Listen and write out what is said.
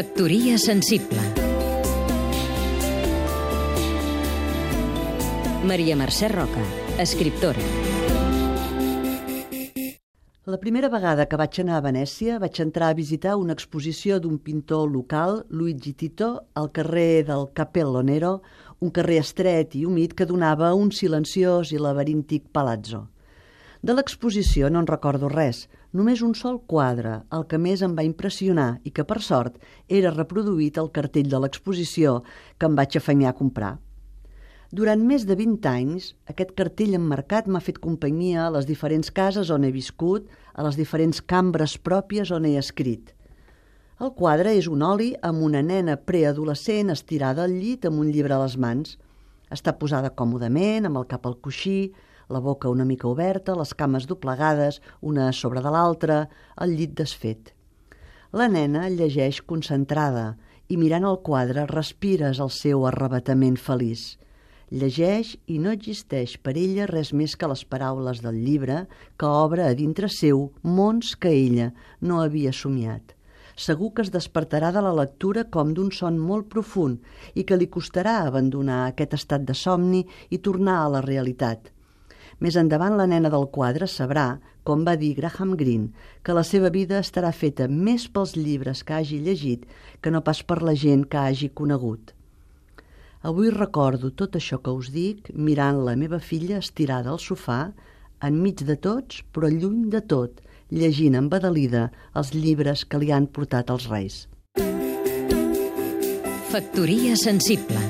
Factoria sensible Maria Mercè Roca, escriptora La primera vegada que vaig anar a Venècia vaig entrar a visitar una exposició d'un pintor local, Luigi Tito, al carrer del Capello Nero, un carrer estret i humit que donava un silenciós i laberíntic palazzo. De l'exposició no en recordo res, només un sol quadre, el que més em va impressionar i que, per sort, era reproduït al cartell de l'exposició que em vaig afanyar a comprar. Durant més de 20 anys, aquest cartell emmarcat m'ha fet companyia a les diferents cases on he viscut, a les diferents cambres pròpies on he escrit. El quadre és un oli amb una nena preadolescent estirada al llit amb un llibre a les mans. Està posada còmodament, amb el cap al coixí, la boca una mica oberta, les cames doblegades, una sobre de l'altra, el llit desfet. La nena llegeix concentrada i mirant el quadre respires el seu arrebatament feliç. Llegeix i no existeix per ella res més que les paraules del llibre que obre a dintre seu mons que ella no havia somiat. Segur que es despertarà de la lectura com d'un son molt profund i que li costarà abandonar aquest estat de somni i tornar a la realitat – més endavant la nena del quadre sabrà, com va dir Graham Greene, que la seva vida estarà feta més pels llibres que hagi llegit que no pas per la gent que hagi conegut. Avui recordo tot això que us dic mirant la meva filla estirada al sofà, enmig de tots, però lluny de tot, llegint embadalida els llibres que li han portat els reis. Factoria sensible